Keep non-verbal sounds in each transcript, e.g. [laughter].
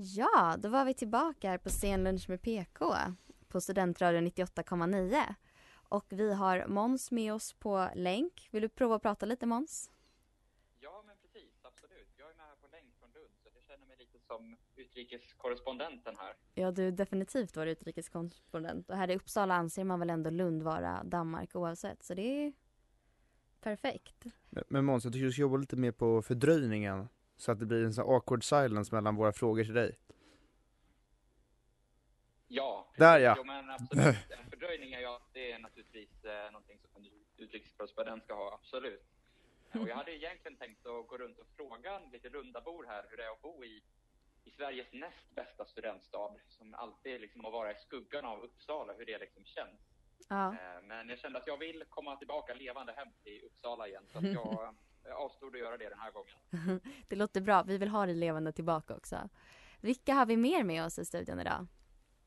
Ja, då var vi tillbaka här på scenlunch med PK på Studentradion 98,9. Och vi har Måns med oss på länk. Vill du prova att prata lite Måns? Ja, men precis, absolut. Jag är med här på länk från Lund, så jag känner mig lite som utrikeskorrespondenten här. Ja, du är definitivt vår utrikeskorrespondent. Och här i Uppsala anser man väl ändå Lund vara Danmark oavsett, så det är perfekt. Men, men Måns, jag tycker du ska jobba lite mer på fördröjningen. Så att det blir en sån awkward silence mellan våra frågor till dig. Ja, Där, ja. Jo, men absolut. En fördröjning är ju det är naturligtvis eh, någonting som en utrikeskorrespondent ska ha, absolut. Och jag hade egentligen tänkt att gå runt och fråga lite rundabor här hur det är att bo i, i Sveriges näst bästa studentstad, som alltid liksom att vara i skuggan av Uppsala, hur det liksom känns. Ja. Eh, Men jag kände att jag vill komma tillbaka levande hem till Uppsala igen, så att [laughs] jag jag avstod att göra det den här gången. [laughs] Det låter bra. Vi vill ha dig levande tillbaka också. Vilka har vi mer med oss i studion idag?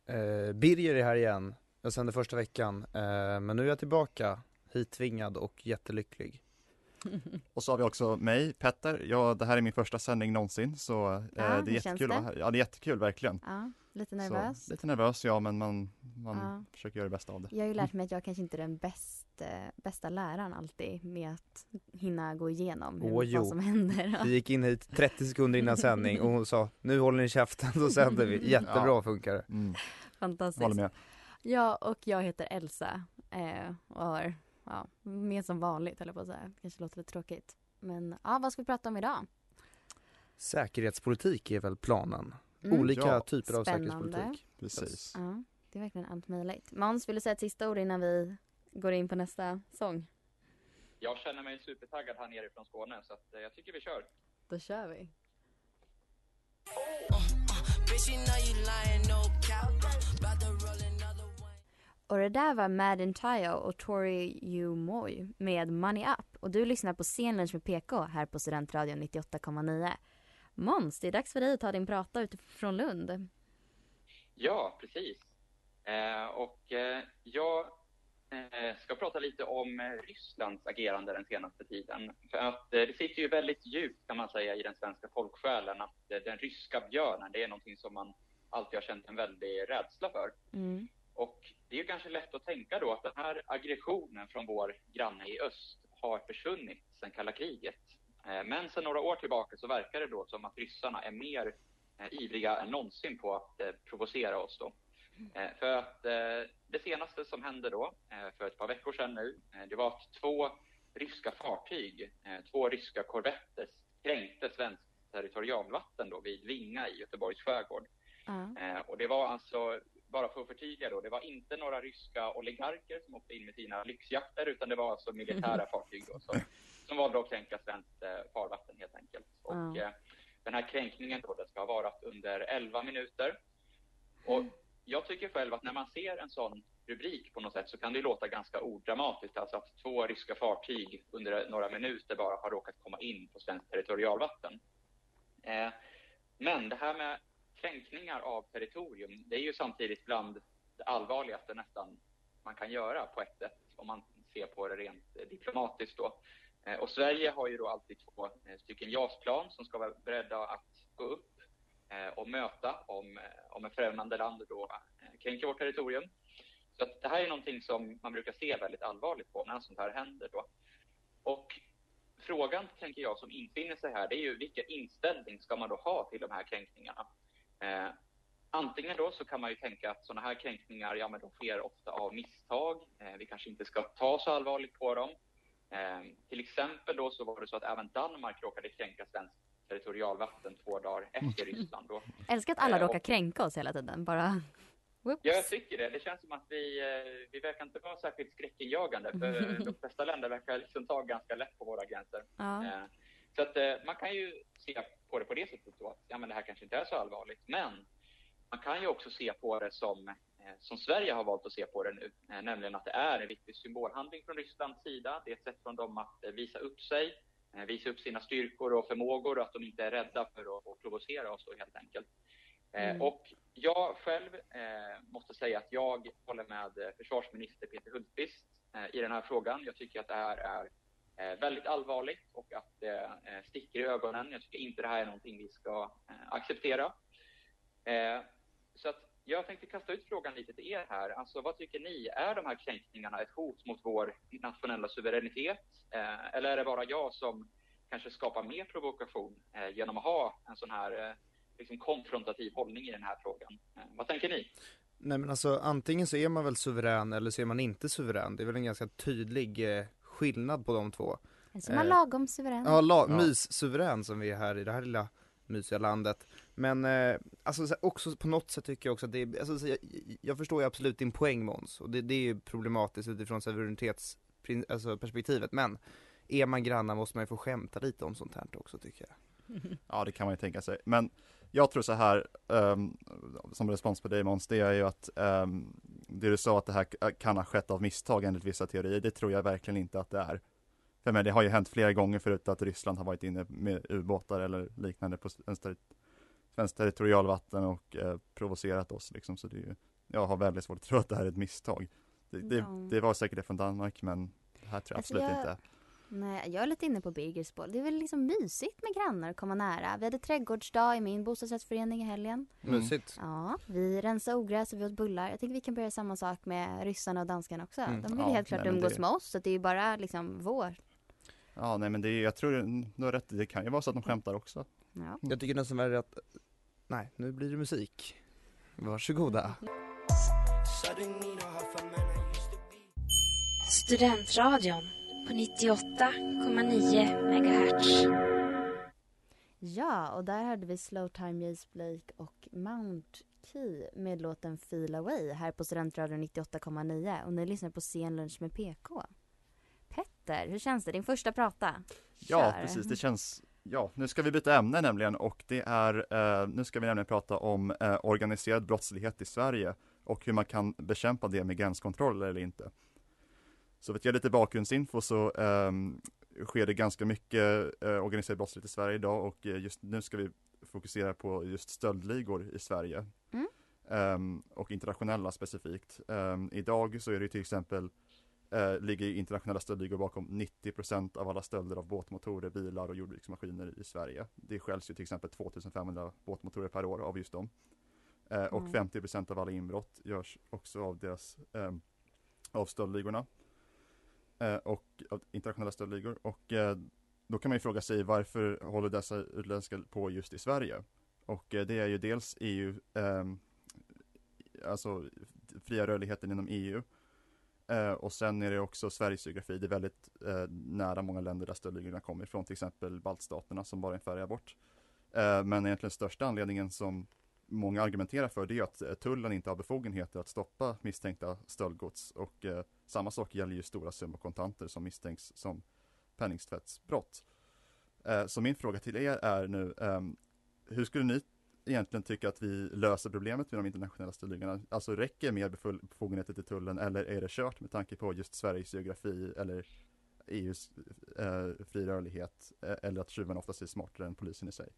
Eh, Birger är här igen. Jag sände första veckan. Eh, men nu är jag tillbaka. Hittvingad och jättelycklig. [laughs] Och så har vi också mig, Petter. Ja, det här är min första sändning någonsin så eh, Ja, det är jättekul. det? att vara här. Ja, det är jättekul verkligen. Ja, lite nervös. Så, lite nervös ja, men man, man Ja. försöker göra det bästa av det. Jag har ju lärt mig att jag kanske inte är den bästa, bästa läraren alltid med att hinna gå igenom hur, Åh, jo. vad som händer. Vi gick in hit 30 sekunder innan sändning och hon sa nu håller ni käften så sänder vi. Jättebra Ja. funkar det. Mm. Fantastiskt. Håller med. Ja, och jag heter Elsa eh, och har, ja, med som vanligt jag på att säga. Kanske låter lite tråkigt. Men ja, vad ska vi prata om idag? Säkerhetspolitik är väl planen. Mm. Olika Ja. typer av Spännande. säkerhetspolitik. Precis. Ja, det är verkligen allt möjligt. Måns, vill du säga ett sista ord innan vi går in på nästa sång? Jag känner mig supertaggad här nere från Skåne, så att, eh, jag tycker vi kör. Då kör vi. Och det där var Madden Tayo och Tori Yu Moy med Money Up. Och du lyssnar på Scenlunch med PK här på Studentradion 98,9. Måns, det är dags för dig att ta din prata utifrån Lund. Ja, precis. Eh, och eh, jag eh, ska prata lite om eh, Rysslands agerande den senaste tiden. För att eh, det sitter ju väldigt djupt kan man säga i den svenska folksjälen att den ryska björnen, det är någonting som man alltid har känt en väldig rädsla för. Mm. Och det är kanske lätt att tänka då att den här aggressionen från vår granne i öst har försvunnit sedan kalla kriget. Eh, Men sedan några år tillbaka så verkar det då som att ryssarna är mer eh, ivriga än någonsin på att eh, provocera oss då. För att det senaste som hände då, för ett par veckor sedan nu, det var att två ryska fartyg, två ryska korvetter, kränkte svenskt territorialvatten då vid Vinga i Göteborgs skärgård. Eh, och det var alltså, bara för att förtydliga då, det var inte några ryska oligarker som åkte in med sina lyxjakter, utan det var alltså militära [laughs] fartyg då som, som valde att kränka svenskt eh, farvatten helt enkelt. Och Ja. eh, den här kränkningen då, den ska ha varit under 11 minuter. Och jag tycker själv att när man ser en sån rubrik på något sätt så kan det låta ganska odramatiskt, alltså att två ryska fartyg under några minuter bara har råkat komma in på svenskt territorialvatten. Eh, men det här med kränkningar av territorium, det är ju samtidigt bland det allvarligaste nästan man kan göra på ett sätt, om man ser på det rent eh, diplomatiskt då. Eh, och Sverige har ju då alltid två eh, stycken JAS-plan som ska vara beredda att gå upp och möta om, om ett främmande land då kränker vårt territorium. Så att det här är någonting som man brukar se väldigt allvarligt på när sånt här händer då. Och frågan, tänker jag, som infinner sig här, det är ju vilken inställning ska man då ha till de här kränkningarna? Eh, antingen då så kan man ju tänka att sådana här kränkningar, ja men de sker ofta av misstag. Eh, vi kanske inte ska ta så allvarligt på dem. Eh, till exempel då så var det så att även Danmark råkade kränka svenskt territorialvatten två dagar efter Ryssland. Då. Älskar att alla Eh, råkar och- kränka oss hela tiden. Bara... Whoops. Ja, jag tycker det. Det känns som att vi, eh, vi verkar inte vara särskilt skräckinjagande. För [laughs] de flesta länder verkar liksom ta ganska lätt på våra gränser. Ja. Så att eh, man kan ju se på det på det sättet då, att ja, men det här kanske inte är så allvarligt. Men man kan ju också se på det som, eh, som Sverige har valt att se på det nu, eh, nämligen att det är en viktig symbolhandling från Rysslands sida. Det är ett sätt från dem att visa upp sig, visa upp sina styrkor och förmågor och att de inte är rädda för att, att provocera oss då helt enkelt. Mm. Och jag själv eh, måste säga att jag håller med försvarsminister Peter Hultqvist eh, i den här frågan. Jag tycker att det här är Eh, väldigt allvarligt och att det eh, sticker i ögonen. Jag tycker inte det här är någonting vi ska eh, acceptera. Så att jag tänkte kasta ut frågan lite till er här. Alltså, vad tycker ni? Är de här kränkningarna ett hot mot vår nationella suveränitet? Eller är det bara jag som kanske skapar mer provokation genom att ha en sån här liksom konfrontativ hållning i den här frågan? Vad tänker ni? Nej men alltså antingen så är man väl suverän eller så är man inte suverän. Det är väl en ganska tydlig skillnad på de två. En som har lagom suverän. Ja, la- Ja. mys-suverän som vi är här i det här lilla mysiga landet. Men eh, alltså så här, också på något sätt tycker jag också att det är, alltså, så jag, jag förstår ju absolut din poäng Måns och det, det är ju problematiskt utifrån suveränitetsperspektivet alltså, perspektivet. men är man grannar måste man ju få skämta lite om sånt här också tycker jag. [laughs] Ja, det kan man ju tänka sig. Men jag tror så här, ehm, som respons på dig Måns, det är ju att ehm, det du sa att det här kan ha skett av misstag enligt vissa teorier, det tror jag verkligen inte att det är. För men det har ju hänt flera gånger förut att Ryssland har varit inne med ubåtar eller liknande på svenskt terri- svenskt territorialvatten och eh, provocerat oss liksom, så det är ju, jag har väldigt svårt att tro att det här är ett misstag. Det, det, Ja. det var säkert det från Danmark, men det här tror jag Alltså, absolut jag- inte. Nej, jag är lite inne på Birgers spår. Det är väl liksom mysigt med grannar och komma nära. Vi hade trädgårdsdag i min bostadsrättsförening i helgen. Mm. Mysigt. Ja, vi rensade ogräs och vi åt bullar. Jag tänker vi kan börja samma sak med ryssarna och danskarna också. Mm. De vill Ja, ju helt klart nej, umgås det- med oss, så det är ju bara liksom vår. Ja, nej men det är, jag tror du har rätt, det kan ju vara så att de skämtar också. Ja. Jag tycker nästan värre att, nej nu blir det musik. Varsågoda. Studentradion på 98,9 MHz. Ja, och där hade vi Slow Time Jace Blake och Mount Key med låten Feel Away här på Studentradion 98,9 och ni lyssnar på Scenlunch med PK. Petter, hur känns det? Din första prata? Ja, Kör. precis. Det känns, ja, nu ska vi byta ämne nämligen och det är, eh, nu ska vi nämligen prata om eh, organiserad brottslighet i Sverige och hur man kan bekämpa det med gränskontroller eller inte. Så för att ge lite bakgrundsinfo så ehm, sker det ganska mycket eh, organiserad brottslighet i Sverige idag och eh, just nu ska vi fokusera på just stöldligor i Sverige. Mm. Ehm, och internationella specifikt. Ehm, idag så är det till exempel eh, ligger internationella stöldligor bakom 90% av alla stölder av båtmotorer, bilar och jordbruksmaskiner i Sverige. Det skäls ju till exempel 2500 båtmotorer per år av just dem. Eh, och Mm. 50% av alla inbrott görs också av deras ehm, av stöldligorna. Eh, och internationella stöldligor. Och eh, då kan man ju fråga sig varför håller dessa utländska på just i Sverige? Och eh, det är ju dels EU, ehm, alltså fria rörligheten inom EU. Och sen är det också Sveriges geografi, det är väldigt nära många länder där stöldligorna kommer ifrån, till exempel baltstaterna som bara är en färja bort. Men egentligen största anledningen som många argumenterar för det är att tullen inte har befogenheter att stoppa misstänkta stöldgods och eh, samma sak gäller ju stora summor kontanter som misstänks som penningtvättsbrott. Eh, så min fråga till er är nu, ehm, hur skulle ni egentligen tycka att vi löser problemet med de internationella stöldligorna? Alltså räcker mer befo- befogenheter till tullen eller är det kört med tanke på just Sveriges geografi eller EUs eh, fri rörlighet eh, eller att tjuvarna oftast är smartare än polisen i sig?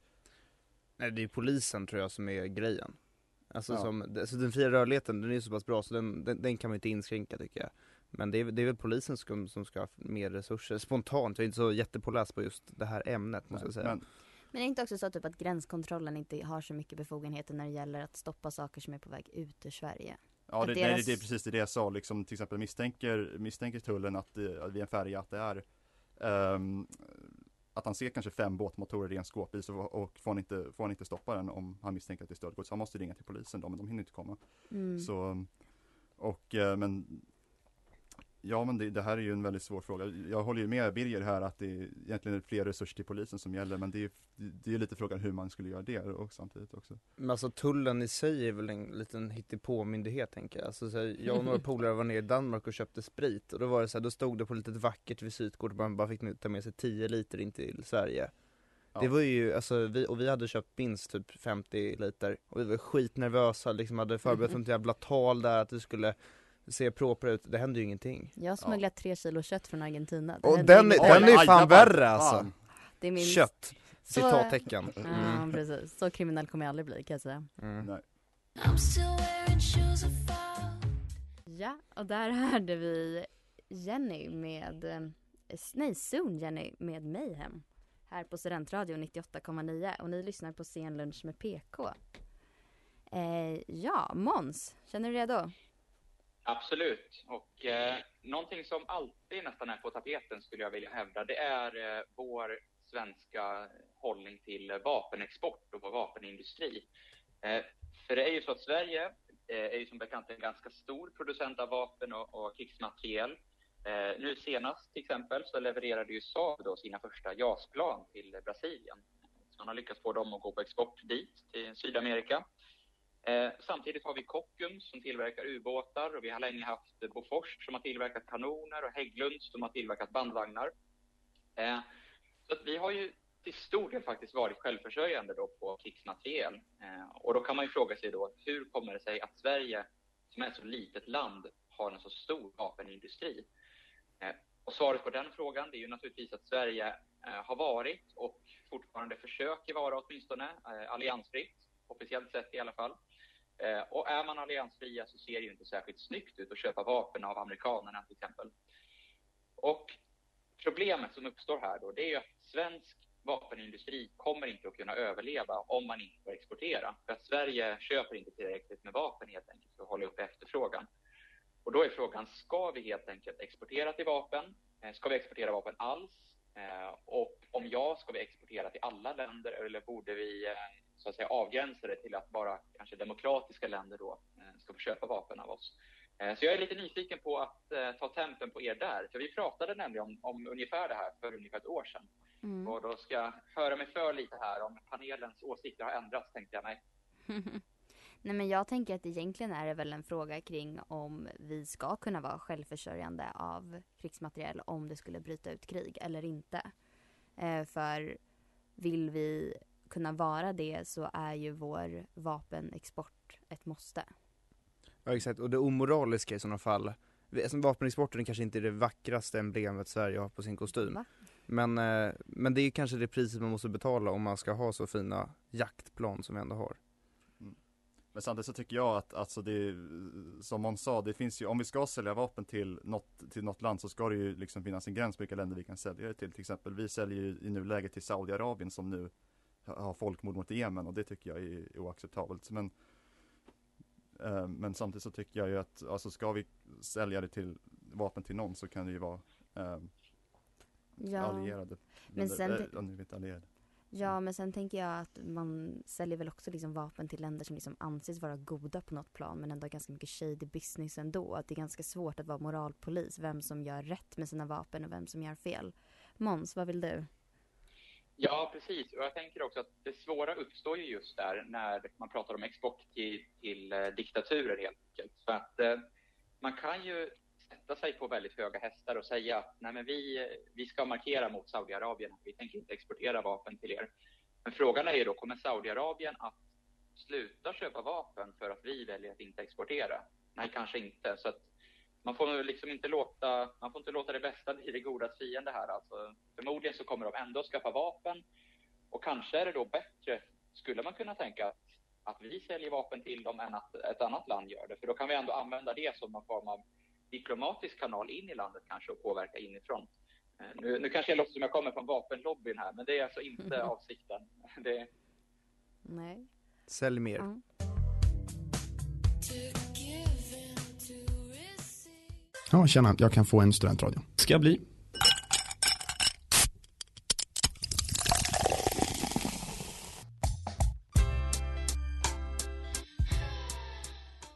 Nej det är polisen tror jag som är grejen. Alltså Ja. som, alltså den fria rörligheten den är så pass bra så den, den, den kan man inte inskränka tycker jag. Men det är, det är väl polisen som, som ska ha mer resurser spontant, jag är inte så jättepåläst på just det här ämnet måste jag säga. Men, Men det är inte också så typ att gränskontrollen inte har så mycket befogenheter när det gäller att stoppa saker som är på väg ut ur Sverige? Ja, det, deras- nej, det är precis det jag sa, liksom till exempel misstänker, misstänker tullen att, det, att vid en färja att det är ehm, att han ser kanske fem båtmotorer i en skåpbil och får han, inte, får han inte stoppa den om han misstänker att det är stöldgods. Han måste ringa till polisen då, men de hinner inte komma. Mm. Så, och, eh, men Ja men det, det här är ju en väldigt svår fråga. Jag håller ju med Birger här att det är egentligen fler resurser till polisen som gäller men det är, det är lite frågan hur man skulle göra det och samtidigt också. Men alltså tullen i sig är väl en liten hittepå-myndighet tänker jag. Alltså, så här, jag och några [laughs] polare var nere i Danmark och köpte sprit och då var det så här, då stod det på ett litet vackert visitkort att man bara fick ta med sig 10 liter in till Sverige. Ja. Det var ju, alltså vi, och vi hade köpt minst typ 50 liter och vi var skitnervösa, liksom hade förberett [clears throat] ett jävla tal där att det skulle se propert ut, det hände ju ingenting. Jag har smugglat tre kilo kött från Argentina. Det Och den, ingenting. den är Oj, fan aj, värre alltså. Det är min... Kött, Så- citattecken. Ja, Mm. precis. Så kriminell kommer jag aldrig bli kan jag säga. Mm. Nej. Ja, och där hörde vi Jenny med, eh, nej Soon Jenny med Mayhem. Här på Studentradion 98,9 och ni lyssnar på Scenlunch med PK. Eh, ja, Måns, känner du redo? Absolut. Och eh, någonting som alltid nästan är på tapeten skulle jag vilja hävda, det är eh, vår svenska hållning till vapenexport och vår vapenindustri. Eh, för det är ju så att Sverige eh, är ju som bekant en ganska stor producent av vapen och, och krigsmateriel. Eh, nu senast till exempel så levererade ju Saab då sina första JAS-plan till Brasilien. Så man har lyckats få dem att gå på export dit, till Sydamerika. Eh, samtidigt har vi Kockums som tillverkar ubåtar och vi har länge haft Bofors som har tillverkat kanoner och Hägglunds som har tillverkat bandvagnar. Eh, så att vi har ju till stor del faktiskt varit självförsörjande då på krigsmateriel. Eh, och då kan man ju fråga sig då, hur kommer det sig att Sverige, som är ett så litet land, har en så stor vapenindustri? Eh, och svaret på den frågan det är ju naturligtvis att Sverige eh, har varit och fortfarande försöker vara åtminstone eh, alliansfritt, officiellt sett i alla fall. Eh, och är man alliansfria så ser det ju inte särskilt snyggt ut att köpa vapen av amerikanerna till exempel. Och problemet som uppstår här då, det är ju att svensk vapenindustri kommer inte att kunna överleva om man inte får exportera. För att Sverige köper inte tillräckligt med vapen helt enkelt för att hålla upp efterfrågan. Och då är frågan, ska vi helt enkelt exportera till vapen? Eh, ska vi exportera vapen alls? Eh, och om ja, ska vi exportera till alla länder eller borde vi eh, så att säga avgränsa det till att bara kanske demokratiska länder då eh, ska få köpa vapen av oss? Eh, Så jag är lite nyfiken på att eh, ta tempen på er där, för vi pratade nämligen om, om ungefär det här för ungefär ett år sedan. Mm. Och då ska jag höra mig för lite här om panelens åsikter har ändrats, tänkte jag mig. [laughs] Nej men jag tänker att egentligen är det väl en fråga kring om vi ska kunna vara självförsörjande av krigsmateriel om det skulle bryta ut krig eller inte. För vill vi kunna vara det så är ju vår vapenexport ett måste. Ja exakt, och det omoraliska i sådana fall, alltså, vapenexporten kanske inte är det vackraste emblemet Sverige har på sin kostym. Va? Men, eh, men det är kanske det priset man måste betala om man ska ha så fina jaktplan som vi ändå har. Men samtidigt så tycker jag att, alltså det, som man sa, det finns ju, om vi ska sälja vapen till något, till något land så ska det ju liksom finnas en gräns på vilka länder vi kan sälja det till. Till exempel, vi säljer ju i nuläget till Saudiarabien som nu har folkmord mot Jemen och det tycker jag är oacceptabelt. Men, eh, men samtidigt så tycker jag ju att, alltså ska vi sälja det till vapen till någon så kan det ju vara eh, Ja. allierade. Men sen- om ni vet allierade. Ja men sen tänker jag att man säljer väl också liksom vapen till länder som liksom anses vara goda på något plan men ändå har ganska mycket shady business ändå. Att det är ganska svårt att vara moralpolis, vem som gör rätt med sina vapen och vem som gör fel. Måns, vad vill du? Ja, precis. Och jag tänker också att det svåra uppstår ju just där när man pratar om export till, till eh, diktaturer helt enkelt. För att eh, man kan ju sätta sig på väldigt höga hästar och säga att nej men vi, eh, vi ska markera mot Saudiarabien, vi tänker inte exportera vapen till er. Men frågan är ju då, kommer Saudiarabien att sluta köpa vapen för att vi väljer att inte exportera? Nej, kanske inte. Så att man får liksom inte låta, man får inte låta det bästa bli det godas fiende här. Alltså, förmodligen så kommer de ändå skaffa vapen och kanske är det då bättre, skulle man kunna tänka, att, att vi säljer vapen till dem än att ett annat land gör det. För då kan vi ändå använda det som någon form av diplomatisk kanal in i landet kanske och påverka inifrån. Eh, Nu, nu kanske jag låter som jag kommer från vapenlobbyn här, men det är alltså inte avsikten. [laughs] Det, Nej. Sälj mer. Ja. Ja, tjena, jag kan få en studentradio. Ska bli.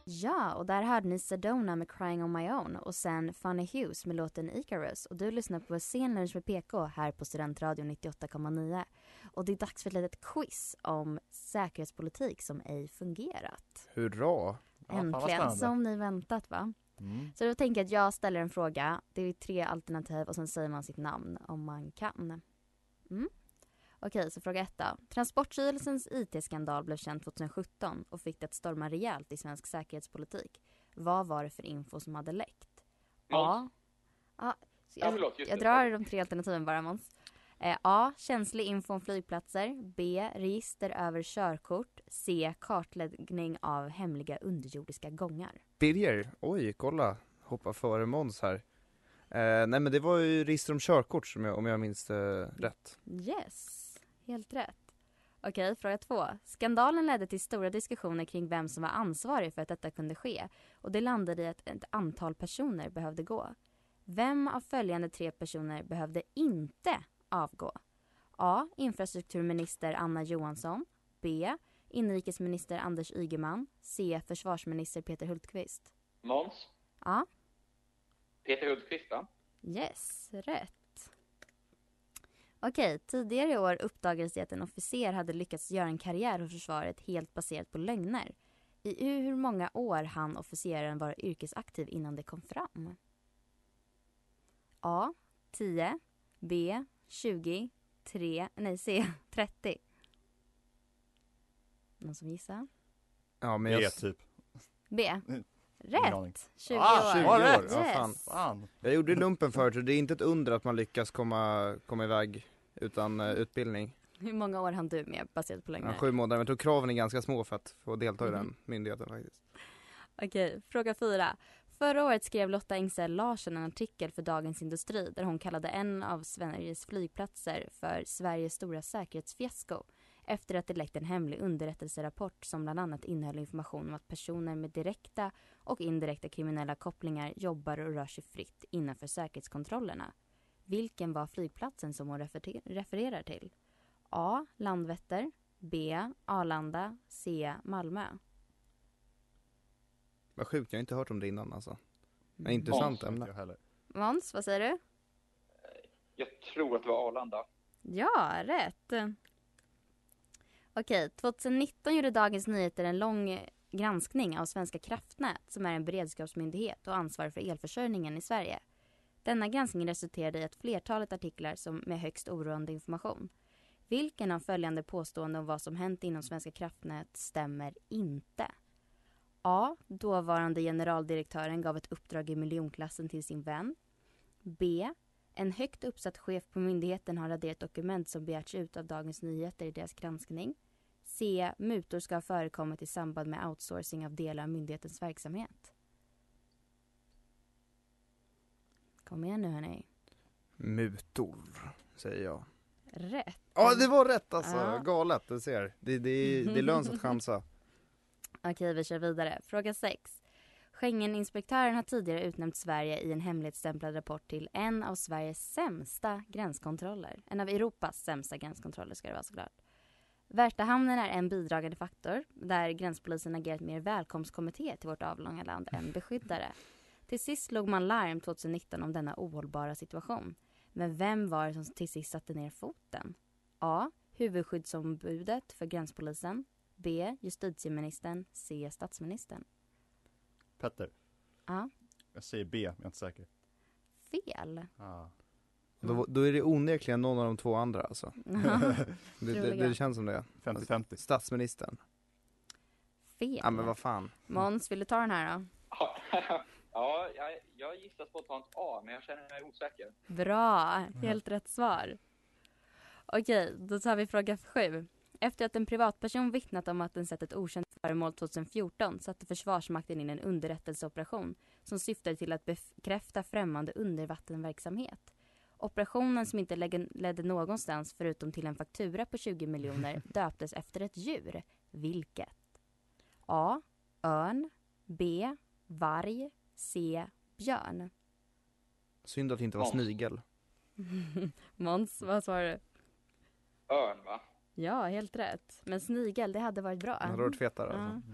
Ja, och där hörde ni Sedona med Crying on my own och sen Funny Hughes med låten Icarus. Och du lyssnar på Scenlunch med PK här på Studentradion 98,9. Och det är dags för ett litet quiz om säkerhetspolitik som ej fungerat. Hurra! Äntligen, som ni väntat va? Mm. Så då tänker jag att jag ställer en fråga. Det är tre alternativ och sen säger man sitt namn om man kan. Mm. Okej, så fråga ett då. Transportstyrelsens IT-skandal blev känd 2017 och fick det att storma rejält i svensk säkerhetspolitik. Vad var det för info som hade läckt? A. A. Ja, Jag, jag det. drar de tre alternativen bara Måns. Eh, A. Känslig info om flygplatser. B. Register över körkort. C. Kartläggning av hemliga underjordiska gångar. Birger, oj kolla, hoppa före Måns här. Eh, nej men det var ju register om körkort som jag, om jag minns det rätt. Yes, helt rätt. Okej, fråga två. Skandalen ledde till stora diskussioner kring vem som var ansvarig för att detta kunde ske och det landade i att ett antal personer behövde gå. Vem av följande tre personer behövde inte avgå? A. Infrastrukturminister Anna Johansson. B. Inrikesminister Anders Ygeman. C. Försvarsminister Peter Hultqvist. Måns, Ja, Peter Hultqvist va? Yes, rätt. Okej, tidigare i år uppdagades det att en officer hade lyckats göra en karriär hos försvaret helt baserat på lögner. I hur många år hann officeren vara yrkesaktiv innan det kom fram? A. 10 B. 20 3, nej C. 30 [laughs] Någon som gissar? Ja men jag... typ. B. Ingen aning. Rätt! 20 Ah, 20 år. år, Yes. ja, fan. Fan. Jag gjorde lumpen förut så det är inte ett under att man lyckas komma, komma iväg utan eh, utbildning. Hur många år hann du med baserat på lögner? Ja, sju månader, men jag tror kraven är ganska små för att få delta i Mhm. den myndigheten faktiskt. Okej, fråga fyra. Förra året skrev Lotta Engsell Larsson en artikel för Dagens Industri där hon kallade en av Sveriges flygplatser för Sveriges stora säkerhetsfiasko efter att det läckt en hemlig underrättelserapport som bland annat innehöll information om att personer med direkta och indirekta kriminella kopplingar jobbar och rör sig fritt innanför säkerhetskontrollerna. Vilken var flygplatsen som hon refer- refererar till? A. Landvetter B. Arlanda C. Malmö vad sjukt, jag har inte hört om det innan alltså. Men intressant Måns, ämne. Måns, vad säger du? Jag tror att det var Arlanda. Ja, rätt. Okej, 2019 gjorde Dagens Nyheter en lång granskning av Svenska kraftnät som är en beredskapsmyndighet och ansvarar för elförsörjningen i Sverige. Denna granskning resulterade i ett flertalet artiklar som med högst oroande information. Vilken av följande påståenden om vad som hänt inom Svenska kraftnät stämmer inte? A. Dåvarande generaldirektören gav ett uppdrag i miljonklassen till sin vän. B. En högt uppsatt chef på myndigheten har raderat dokument som begärts ut av Dagens Nyheter i deras granskning. C. Mutor ska ha förekommit i samband med outsourcing av delar av myndighetens verksamhet. Kom igen nu hörni. Mutor, säger jag. Rätt. Ja det var rätt alltså, Ja. galet, du ser. Det, det, det lönt att chansa. Okej, vi kör vidare. Fråga 6. Schengeninspektören har tidigare utnämnt Sverige i en hemligstämplad rapport till en av Sveriges sämsta gränskontroller. En av Europas sämsta gränskontroller ska det vara såklart. Värtahamnen är en bidragande faktor där gränspolisen agerat mer välkomstkommitté till vårt avlånga land än beskyddare. Till sist slog man larm 2019 om denna ohållbara situation. Men vem var det som till sist satte ner foten? A. Huvudskyddsombudet för gränspolisen. B. Justitieministern. C. Statsministern. Petter. Ja, Jag säger B, men jag är inte säker. fel. Ah. Då, då är det onekligen någon av de två andra alltså. [laughs] det, det, det känns som det. 50-50. Statsministern. Fel. Ja men vad fan. Måns, vill du ta den här då? ja, [laughs] jag, jag gissar spontant A, men jag känner mig osäker. Bra, helt rätt svar. Okej, då tar vi fråga sju. Efter att en privatperson vittnat om att den sett ett okänt föremål 2014 satte Försvarsmakten in en underrättelseoperation som syftade till att bekräfta främmande undervattenverksamhet. Operationen som inte ledde någonstans förutom till en faktura på 20 miljoner [laughs] döptes efter ett djur. Vilket? A. Örn. B. Varg. C. Björn. Synd att det inte var Måns. snigel. [laughs] Måns, vad svarar du? Örn, va? Ja, helt rätt. Men snigel, det hade varit bra. Det hade varit fetare Ja. alltså.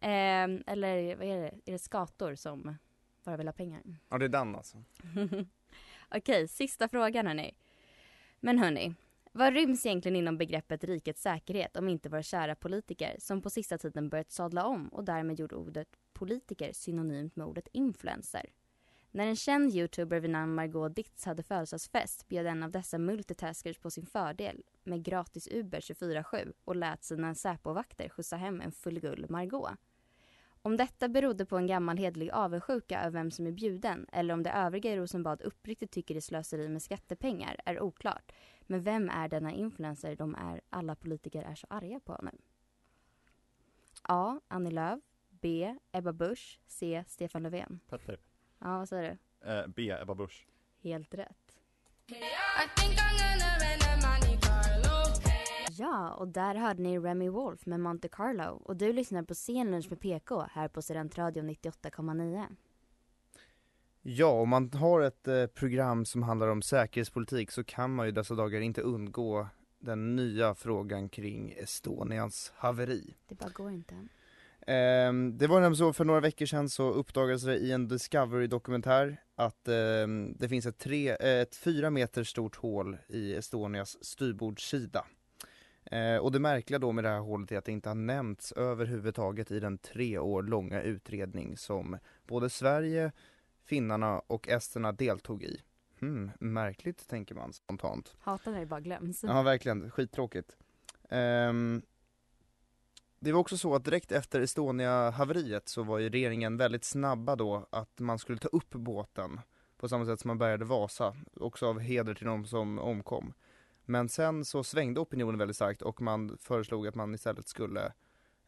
Ehm, eller vad är det? Är det skator som bara vill ha pengar? Ja, det är den alltså. [laughs] Okej, sista frågan hörni. Men hörni, vad ryms egentligen inom begreppet rikets säkerhet om inte våra kära politiker som på sista tiden börjat sadla om och därmed gjort ordet politiker synonymt med ordet influencer? När en känd youtuber vid namn Margot Ditz hade födelsedagsfest bjöd en av dessa multitaskers på sin fördel med gratis Uber 24-7 och lät sina Säpovakter skjutsa hem en fullgull Margot. Om detta berodde på en gammal hedlig avundsjuka över vem som är bjuden eller om de övriga i Rosenbad uppriktigt tycker det är slöseri med skattepengar är oklart. Men vem är denna influencer de är alla politiker är så arga på nu? A. Annie Lööf B. Ebba Busch C. Stefan Löfven Petter. Ja, vad säger du? Eh, B. Ebba Busch. Helt rätt. Ja, och där hörde ni Remy Wolf med Monte Carlo och du lyssnar på Scenlunch med PK här på Studentradion 98,9. Ja, om man har ett eh, program som handlar om säkerhetspolitik så kan man ju dessa dagar inte undgå den nya frågan kring Estonias haveri. Det bara går inte. Ehm, det var nämligen så för några veckor sedan så uppdagades det i en Discovery-dokumentär att ehm, det finns ett, tre, ett fyra meter stort hål i Estonias styrbordssida. Eh, och det märkliga då med det här hålet är att det inte har nämnts överhuvudtaget i den tre år långa utredning som både Sverige, finnarna och esterna deltog i. Hmm, märkligt tänker man spontant. Hatar när det bara glöms. Ja verkligen, skittråkigt. Ehm, det var också så att direkt efter Estonia-haveriet så var ju regeringen väldigt snabba då att man skulle ta upp båten på samma sätt som man bärgade Vasa, också av heder till de som omkom. Men sen så svängde opinionen väldigt starkt och man föreslog att man istället skulle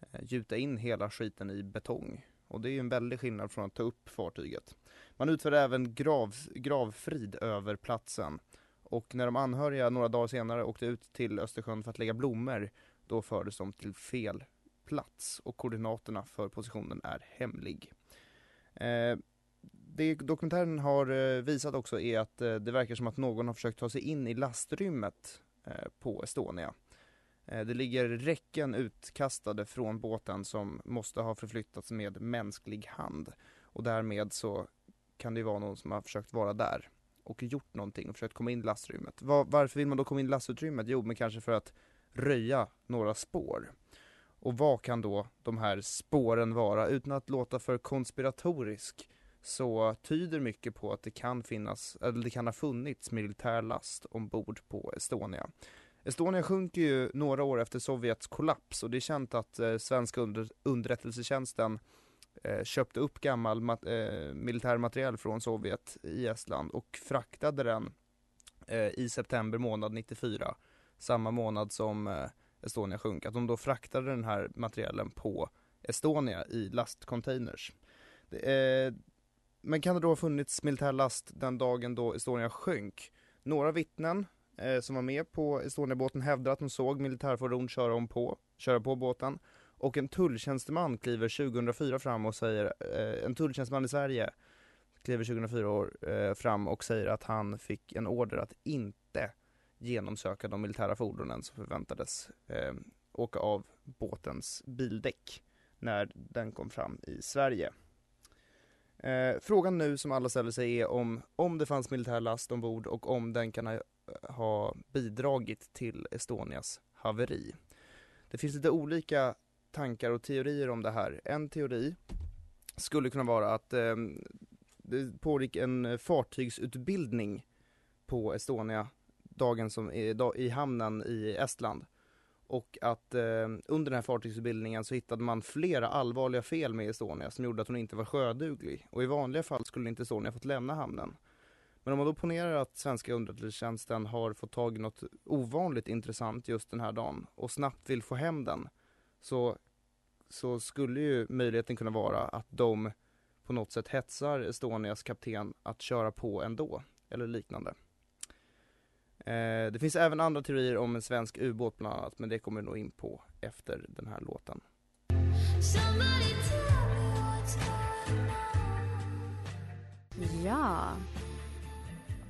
eh, gjuta in hela skiten i betong. Och det är ju en väldig skillnad från att ta upp fartyget. Man utförde även grav, gravfrid över platsen. Och när de anhöriga några dagar senare åkte ut till Östersjön för att lägga blommor, då fördes de till fel plats och koordinaterna för positionen är hemlig. Eh, det dokumentären har eh, visat också är att eh, det verkar som att någon har försökt ta sig in i lastrummet eh, på Estonia. Det ligger räcken utkastade från båten som måste ha förflyttats med mänsklig hand och därmed så kan det ju vara någon som har försökt vara där och gjort någonting och försökt komma in i lastrummet. Var, varför vill man då komma in i lastutrymmet? Jo, men kanske för att röja några spår. Och vad kan då de här spåren vara? Utan att låta för konspiratorisk så tyder mycket på att det kan finnas, eller det kan ha funnits militär last ombord på Estonia. Estonia sjunker ju några år efter Sovjets kollaps och det är känt att eh, svenska under, underrättelsetjänsten eh, köpte upp gammal mat, eh, militär materiel från Sovjet i Estland och fraktade den eh, i september månad 94, samma månad som eh, Estonia sjönk, att de då fraktade den här materielen på Estonia i lastcontainers. Det, eh, men kan det då ha funnits militär last den dagen då Estonia sjönk? Några vittnen eh, som var med på Estoniabåten hävdar att de såg militärfordon köra, om på, köra på båten. Och en tulltjänsteman kliver 2004 fram och säger, eh, en tulltjänsteman i Sverige kliver 2004 år, eh, fram och säger att han fick en order att inte genomsöka de militära fordonen som förväntades eh, åka av båtens bildäck när den kom fram i Sverige. Eh, frågan nu som alla ställer sig är om, om det fanns militär last ombord och om den kan ha, ha bidragit till Estonias haveri. Det finns lite olika tankar och teorier om det här. En teori skulle kunna vara att eh, det pågick en fartygsutbildning på Estonia dagen som är i hamnen i Estland. Och att eh, under den här fartygsutbildningen så hittade man flera allvarliga fel med Estonia som gjorde att hon inte var sjöduglig. Och i vanliga fall skulle inte Estonia fått lämna hamnen. Men om man då ponerar att svenska underrättelsetjänsten har fått tag i något ovanligt intressant just den här dagen och snabbt vill få hem den så, så skulle ju möjligheten kunna vara att de på något sätt hetsar Estonias kapten att köra på ändå eller liknande. Eh, det finns även andra teorier om en svensk ubåt bland annat, men det kommer vi nog in på efter den här låten. Ja.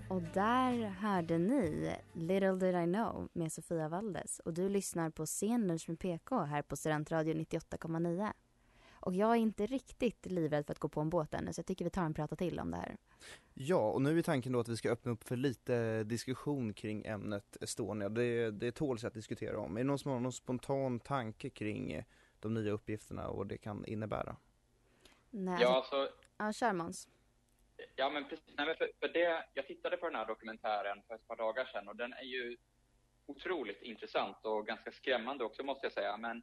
Och där hörde ni Little Did I Know med Sofia Valdes och du lyssnar på Scenlunch med PK här på Studentradio 98,9. Och jag är inte riktigt livrädd för att gå på en båt ännu så jag tycker vi tar en prata till om det här. Ja, och nu är tanken då att vi ska öppna upp för lite diskussion kring ämnet Estonia. Det, det tåls att diskutera om. Är det någon som har någon spontan tanke kring eh, de nya uppgifterna och vad det kan innebära? Nej, Ja, alltså, Ja, kör Måns. Ja, men precis. Nej, men för, för det, jag tittade på den här dokumentären för ett par dagar sedan och den är ju otroligt intressant och ganska skrämmande också måste jag säga. Men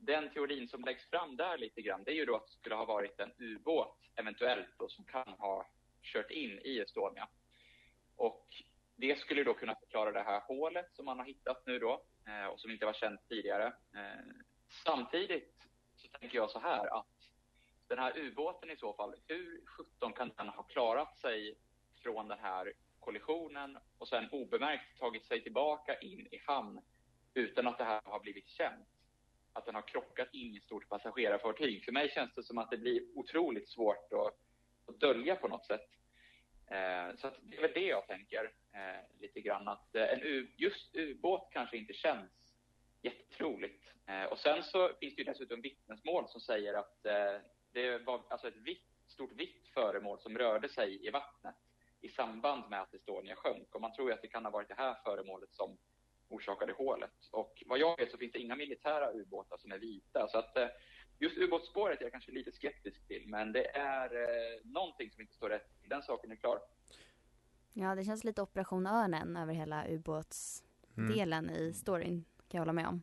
den teorin som läggs fram där lite grann, det är ju då att det skulle ha varit en ubåt eventuellt då, som kan ha kört in i Estonia. Och det skulle då kunna förklara det här hålet som man har hittat nu då eh, och som inte var känt tidigare. Eh, samtidigt så tänker jag så här att den här ubåten i så fall, hur 17 kan den ha klarat sig från den här kollisionen och sen obemärkt tagit sig tillbaka in i hamn utan att det här har blivit känt? Att den har krockat in i ett stort passagerarfartyg. För mig känns det som att det blir otroligt svårt att, att dölja på något sätt. Eh, så att det är väl det jag tänker eh, lite grann. Att eh, en u- just ubåt kanske inte känns jättetroligt. Eh, och sen så finns det ju dessutom vittnesmål som säger att eh, det var alltså ett vitt, stort vitt föremål som rörde sig i vattnet i samband med att Estonia sjönk. Och man tror ju att det kan ha varit det här föremålet som orsakade hålet. Och vad jag vet så finns det inga militära ubåtar som är vita. Så att eh, just ubåtsspåret är jag kanske lite skeptisk till. Men det är eh, någonting som inte står rätt. Den saken är klar. Ja, det känns lite Operation Örnen över hela ubåtsdelen i storyn, kan jag hålla med om.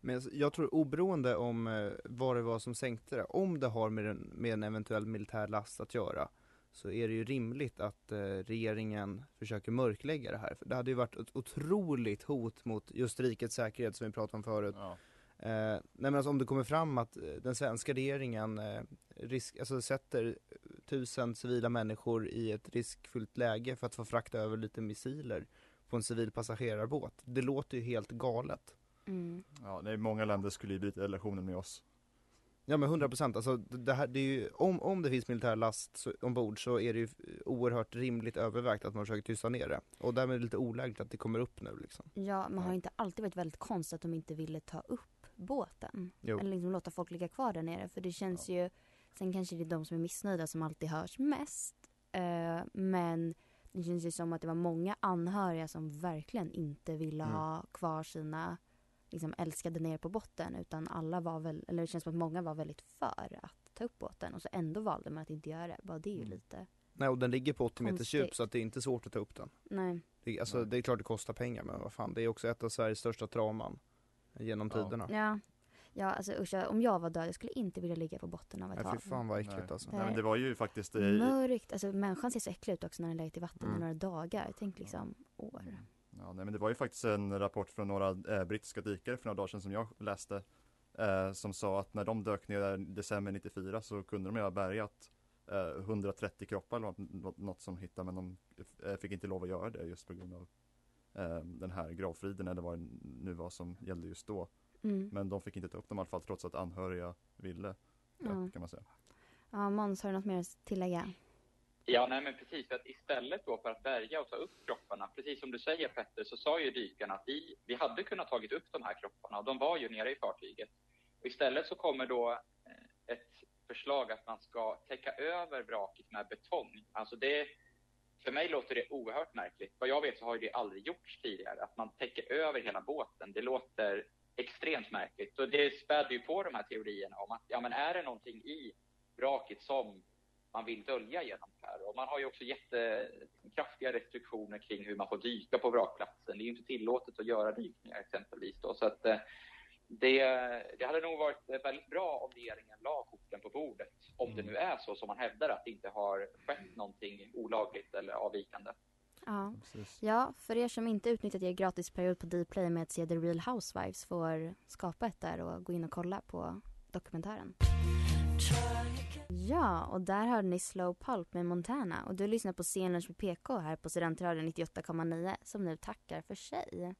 Men jag- jag tror oberoende om eh, vad det var som sänkte det, om det har med en, med en eventuell militär last att göra, så är det ju rimligt att eh, regeringen försöker mörklägga det här. För det hade ju varit ett otroligt hot mot just rikets säkerhet som vi pratade om förut. Eh, nej men alltså om det kommer fram att eh, den svenska regeringen eh, risk, alltså sätter tusen civila människor i ett riskfyllt läge för att få frakta över lite missiler på en civil passagerarbåt. Det låter ju helt galet. Mm. Ja, nej, många länder skulle ju bryta relationen med oss. Ja men 100 procent, alltså det här, det är ju, om, om det finns militär last så, ombord så är det ju oerhört rimligt övervägt att man försöker tysta ner det. Och därmed är det lite olägligt att det kommer upp nu liksom. Ja, man har ju inte alltid varit väldigt konstigt att de inte ville ta upp båten. Jo. Eller liksom låta folk ligga kvar där nere. För det känns ju, sen kanske det är de som är missnöjda som alltid hörs mest. Eh, men det känns ju som att det var många anhöriga som verkligen inte ville Mm. ha kvar sina liksom, älskade nere på botten. Utan alla var väl, eller det känns som att många var väldigt för att ta upp båten. Och så ändå valde man att inte göra det. Bara det är ju lite, Nej och den ligger på 80 meters djup så att det är inte svårt att ta upp den. nej. Det, alltså, det är klart det kostar pengar men vad fan, det är också ett av Sveriges största trauman genom Ja. tiderna. Ja. Ja, alltså usch, om jag var död, jag skulle inte vilja ligga på botten av ett Nej, hav. fy fan vad äckligt Nej. alltså. Nej, men det var ju faktiskt i, Mörkt, alltså människan ser så äcklig ut också när den legat i vatten Mm. i några dagar. Tänk liksom år. Ja, nej, men det var ju faktiskt en rapport från några eh, brittiska dykare för några dagar sedan som jag läste. Eh, som sa att när de dök ner i december 94 så kunde de ju ha bärgat eh, 130 kroppar eller något, något som hittade men de eh, fick inte lov att göra det just på grund av eh, den här gravfriden eller vad det nu var som gällde just då. Mm. Men de fick inte ta upp dem i alla fall trots att anhöriga ville Ja. kan man säga. Ja, Måns, har du något mer att tillägga? Ja, nej men precis. För att istället då för att bärga och ta upp kropparna, precis som du säger Petter, så sa ju dykarna att vi, vi hade kunnat tagit upp de här kropparna och de var ju nere i fartyget. Och istället så kommer då eh, ett förslag att man ska täcka över vraket med betong. Alltså det, för mig låter det oerhört märkligt. Vad jag vet så har ju det aldrig gjorts tidigare, att man täcker över hela båten. Det låter extremt märkligt. Och det späder ju på de här teorierna om att, ja men är det någonting i vraket som man vill dölja genom det här. Och man har ju också jättekraftiga restriktioner kring hur man får dyka på vrakplatsen. Det är ju inte tillåtet att göra dykningar exempelvis. Då. Så att, eh, det, det hade nog varit väldigt bra om regeringen la korten på bordet. Om det nu är så som man hävdar att det inte har skett någonting olagligt eller avvikande. Ja. Precis. ja, för er som inte utnyttjat er gratisperiod på Dplay med att se The Real Housewives får skapa ett där och gå in och kolla på dokumentären. Ja, och där hörde ni Slow Pulp med Montana och du lyssnar på Scenlunch med PK här på Studentradion 98,9 som nu tackar för sig.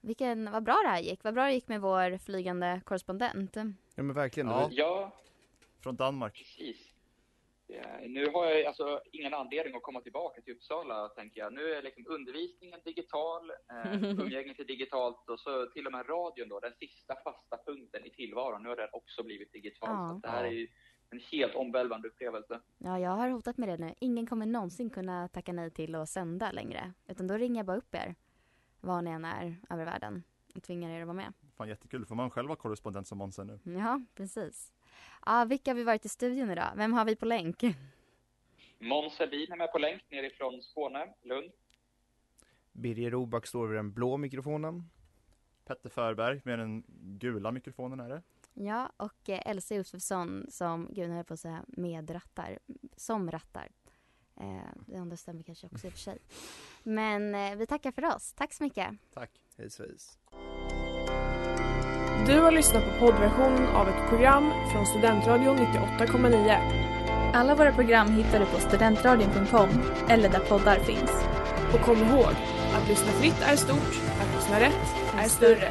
Vilken, vad bra det här gick, vad bra det gick med vår flygande korrespondent. Ja men verkligen. Ja. Ja, Från Danmark. precis. Eh, Nu har jag alltså ingen anledning att komma tillbaka till Uppsala, tänker jag. Nu är liksom undervisningen digital, eh, [laughs] umgänget är digitalt och så till och med radion då, den sista fasta punkten i tillvaron, nu har den också blivit digital. Ja. Så det här är ju en helt omvälvande upplevelse. Ja, jag har hotat med det nu. Ingen kommer någonsin kunna tacka nej till att sända längre. Utan då ringer jag bara upp er, var ni än är över världen, och tvingar er att vara med. Fan jättekul, får man själv vara korrespondent som Måns nu? Ja, precis. Ja, vilka har vi varit i studion idag? Vem har vi på länk? Måns Helin är med på länk nerifrån Skåne, Lund. Birger Roback står vid den blå mikrofonen. Petter Förberg med den gula mikrofonen är det. Ja, och eh, Elsa Josefsson som, gud nu höll på att säga medrattar, som rattar. Eh, det andra stämmer kanske också i och för sig. Men eh, vi tackar för oss. Tack så mycket. Tack. Hej svejs. Du har lyssnat på poddversionen av ett program från Studentradion 98,9. Alla våra program hittar du på studentradion.com eller där poddar finns. Och kom ihåg, att lyssna fritt är stort, att lyssna rätt är större.